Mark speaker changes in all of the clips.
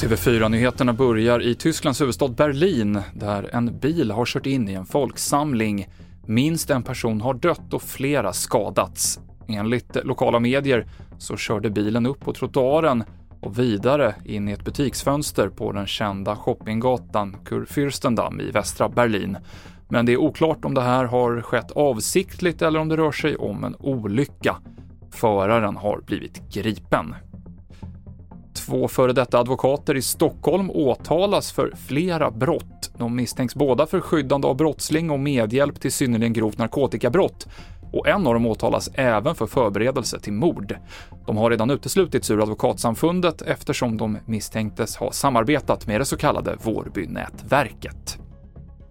Speaker 1: TV4-nyheterna börjar i Tysklands huvudstad Berlin, där en bil har kört in i en folksamling. Minst en person har dött och flera skadats. Enligt lokala medier så körde bilen upp på trottoaren och vidare in i ett butiksfönster på den kända shoppinggatan Kurfürstendamm i västra Berlin. Men det är oklart om det här har skett avsiktligt eller om det rör sig om en olycka. Föraren har blivit gripen. Två före detta advokater i Stockholm åtalas för flera brott. De misstänks båda för skyddande av brottsling och medhjälp till synnerligen grovt narkotikabrott. Och en av dem åtalas även för förberedelse till mord. De har redan uteslutits ur Advokatsamfundet eftersom de misstänktes ha samarbetat med det så kallade Vårbynätverket.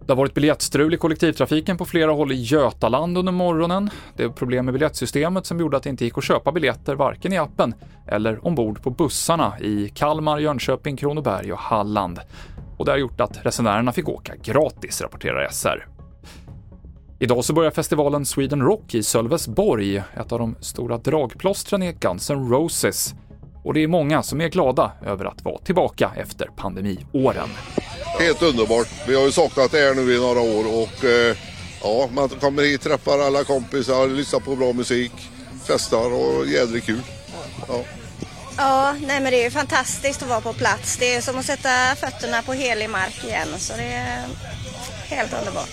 Speaker 1: Det har varit biljettstrul i kollektivtrafiken på flera håll i Götaland under morgonen. Det är problem med biljettsystemet som gjorde att det inte gick att köpa biljetter varken i appen eller ombord på bussarna i Kalmar, Jönköping, Kronoberg och Halland. Och det har gjort att resenärerna fick åka gratis, rapporterar SR. Idag så börjar festivalen Sweden Rock i Sölvesborg. Ett av de stora dragplåstren är Guns N' Roses. Och det är många som är glada över att vara tillbaka efter pandemiåren.
Speaker 2: Helt underbart. Vi har ju saknat det här nu i några år och eh, ja, man kommer hit, träffar alla kompisar, lyssnar på bra musik, festar och jädrigt kul. Ja.
Speaker 3: Ja, nej men det är fantastiskt att vara på plats. Det är som att sätta fötterna på helig mark igen, så det är helt underbart.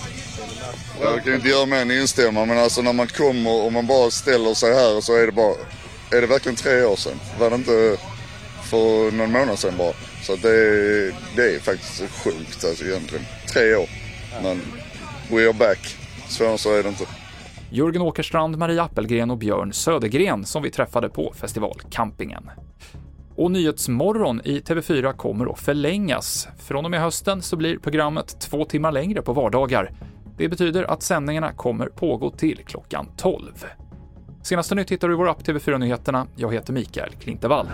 Speaker 2: Jag kan inte göra mer än instämma, men alltså när man kommer och man bara ställer sig här så är det bara, är det verkligen tre år sedan? Var det inte för någon månad sedan bara? Så det, det är faktiskt sjukt alltså egentligen. Tre år. Men we are back. Svårare så är det inte.
Speaker 1: Jörgen Åkerstrand, Maria Appelgren och Björn Södergren som vi träffade på festivalcampingen. Och Nyhetsmorgon i TV4 kommer att förlängas. Från och med hösten så blir programmet två timmar längre på vardagar. Det betyder att sändningarna kommer pågå till klockan 12. Senaste nytt hittar du i vår app TV4 Nyheterna. Jag heter Mikael Klintevall.